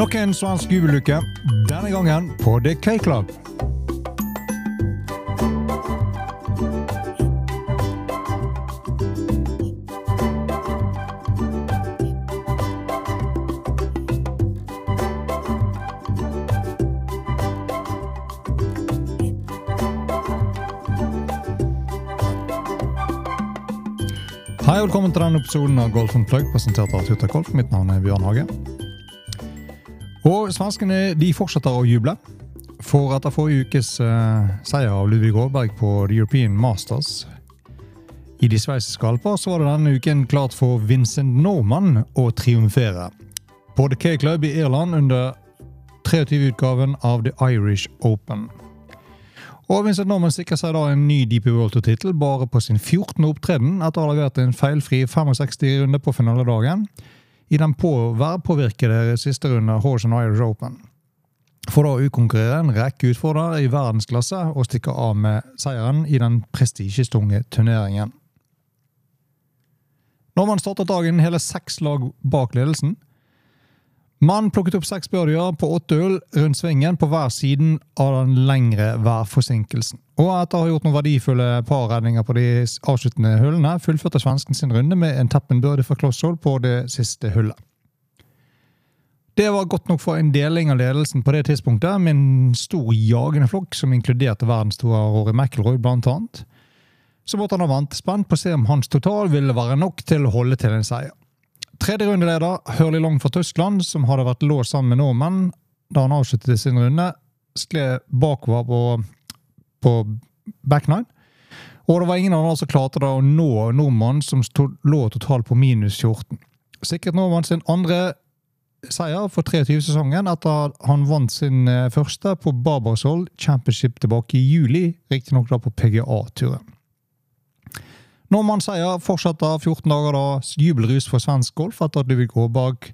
Nok en svensk jubelluke, denne gangen på The Clay Club. Hei og velkommen til denne episoden av Golf Plug, presentert av Tuta Golf. Mitt navn er Bjørn Hage. Og svenskene de fortsetter å juble. For etter forrige ukes eh, seier av Ludvig Aaberg på The European Masters i de sveitsiske alper, så var det denne uken klart for Vincent Norman å triumfere. På The K-Club i Irland under 23-utgaven av The Irish Open. Og Vincent Norman sikrer seg da en ny Deep World Tour-tittel bare på sin 14. opptreden etter å ha levert en feilfri 65-runde på finaledagen i den på værpåvirkede siste runde and Irish Open. For da å utkonkurrere en rekke utfordrere i verdensklasse og stikke av med seieren i den prestisjestunge turneringen. Når man startet dagen hele seks lag bak ledelsen. Mann plukket opp seks birdier på åtte hull rundt svingen på hver siden av den lengre værforsinkelsen. Og etter å ha gjort noen verdifulle parredninger på de avsluttende hullene, fullførte svensken sin runde med en teppen birdie fra Klosshold på det siste hullet. Det var godt nok for en deling av ledelsen på det tidspunktet, med en stor jagende flokk som inkluderte verdensstore Rory McIlroy blant annet. Så måtte han ha vente spent på å se om hans total ville være nok til å holde til en seier. Tredje rundeleder, Hurley Long fra Tyskland, som hadde vært låst sammen med nordmenn da han avsluttet sin runde, skled bakover på, på back nine. Og det var ingen andre som klarte å nå nordmannen, som stod, lå totalt på minus 14. Sikret nordmannen sin andre seier for 23-sesongen etter at han vant sin eh, første på Barbarsol Championship tilbake i juli, riktignok da på PGA-turen. Normann seier fortsetter 14 dager da jubelrus for svensk golf etter at Ludvig bak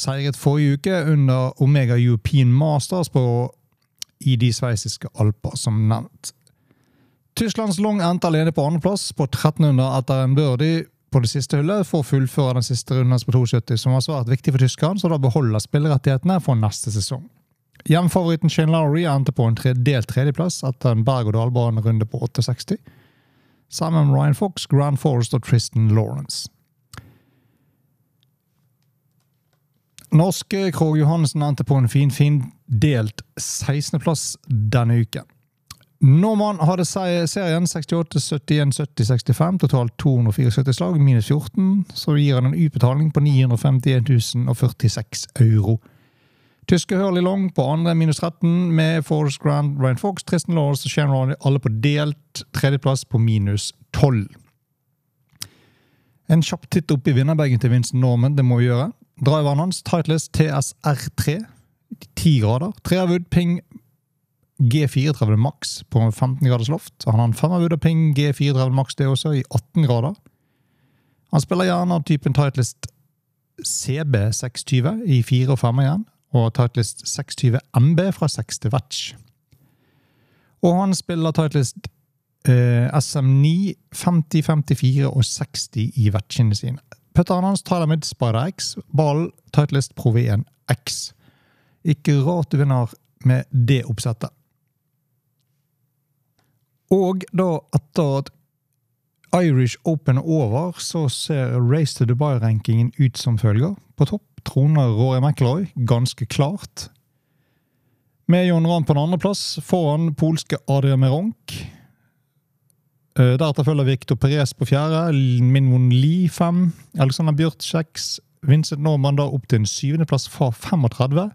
seiret forrige uke under Omega European Masters på, i de sveitsiske alper, som nevnt. Tysklands Long endte alene på andreplass på 1300 etter en birdie på det siste hullet for å fullføre den siste runden på 72, som var svært viktig for tyskerne, så da beholder spillerettighetene for neste sesong. Hjemfavoritten Shane Lowry endte på en delt tredjeplass etter en berg-og-dal-bane-runde på 68 sammen med Ryan Fox, Grand Forest og Tristan Lawrence. Norske Krog Johannessen endte på en fin, fin delt 16.-plass denne uken. Norman hadde serien 68, 71, 70, 65, totalt 274 slag, minus 14. Så gir han en utbetaling på 951 046 euro. Tyske Hurley Long på andre minus 13, med Forest Grand, Ryan Fox, Tristan Lawrence og Shane Ronny alle på delt tredjeplass på minus 12. En kjapp titt opp i vinnerbagen til Vincent Norman, det må vi gjøre. Driveren hans, Titles TSR3, 10 grader. Treavwood Ping G34 Max på 15 graders loft. Han har en femmerwood og Ping G34 Max det også, i 18 grader. Han spiller gjerne typen Titleist CB620 i 4 og 5 igjen og Titleist 620 MB fra 6 til Vetch. Og han spiller Titleist eh, SM9, 50, 54 og 60 i vetchene sine. Putteren hans tar med Spider X, ballen Titleist Pro V1 X. Ikke rart du vinner med det oppsettet. Og da, etter at Irish Open er over, så ser Race to Dubai-rankingen ut som følger. På topp troner Rory McIlroy ganske klart. Med John Ramm på en andreplass foran polske Adrian Meronk. Deretter følger Victor Perez på fjerde, Minwon Lee fem, Alexander Bjørt Vincent Norman da opp til en syvendeplass fra 35.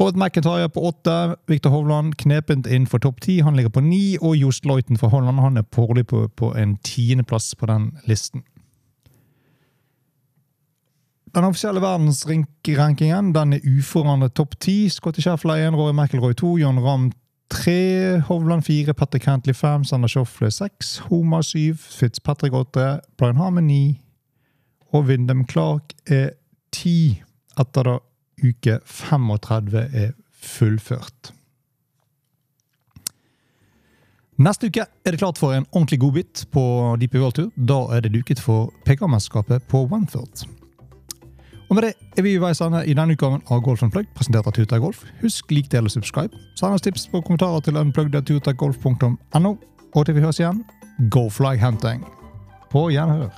Robert McIntyre på åtte, Victor Hovland knepent inn for topp ti. Han ligger på ni, og Jost Leuten fra Holland han er pålig på, på en tiendeplass på den listen. Den offisielle verdensrankingen den er uforandret topp ti. Scotty Sheffler 1, Rory McIlroy 2, John Ramm 3, Hovland 4, Petter Cantley 5, Sander Schofle 6, Homa 7, Fitzpatrick 8, Brian Harmon 9 og Windham Clark er 10 etter da uke 35 er fullført. Neste uke er det klart for en ordentlig godbit på Deep World Tour. Da er det duket for PK-mesterskapet på Wanford. Og med det er vi i Sande i denne utgaven av Golf Unplugged, presentert av Tuta Golf. Husk lik, del og subscribe. Send oss tips på kommentarer til unplugged.tutagolf.no. Og til vi høres igjen, go fly hunting! På gjenhør.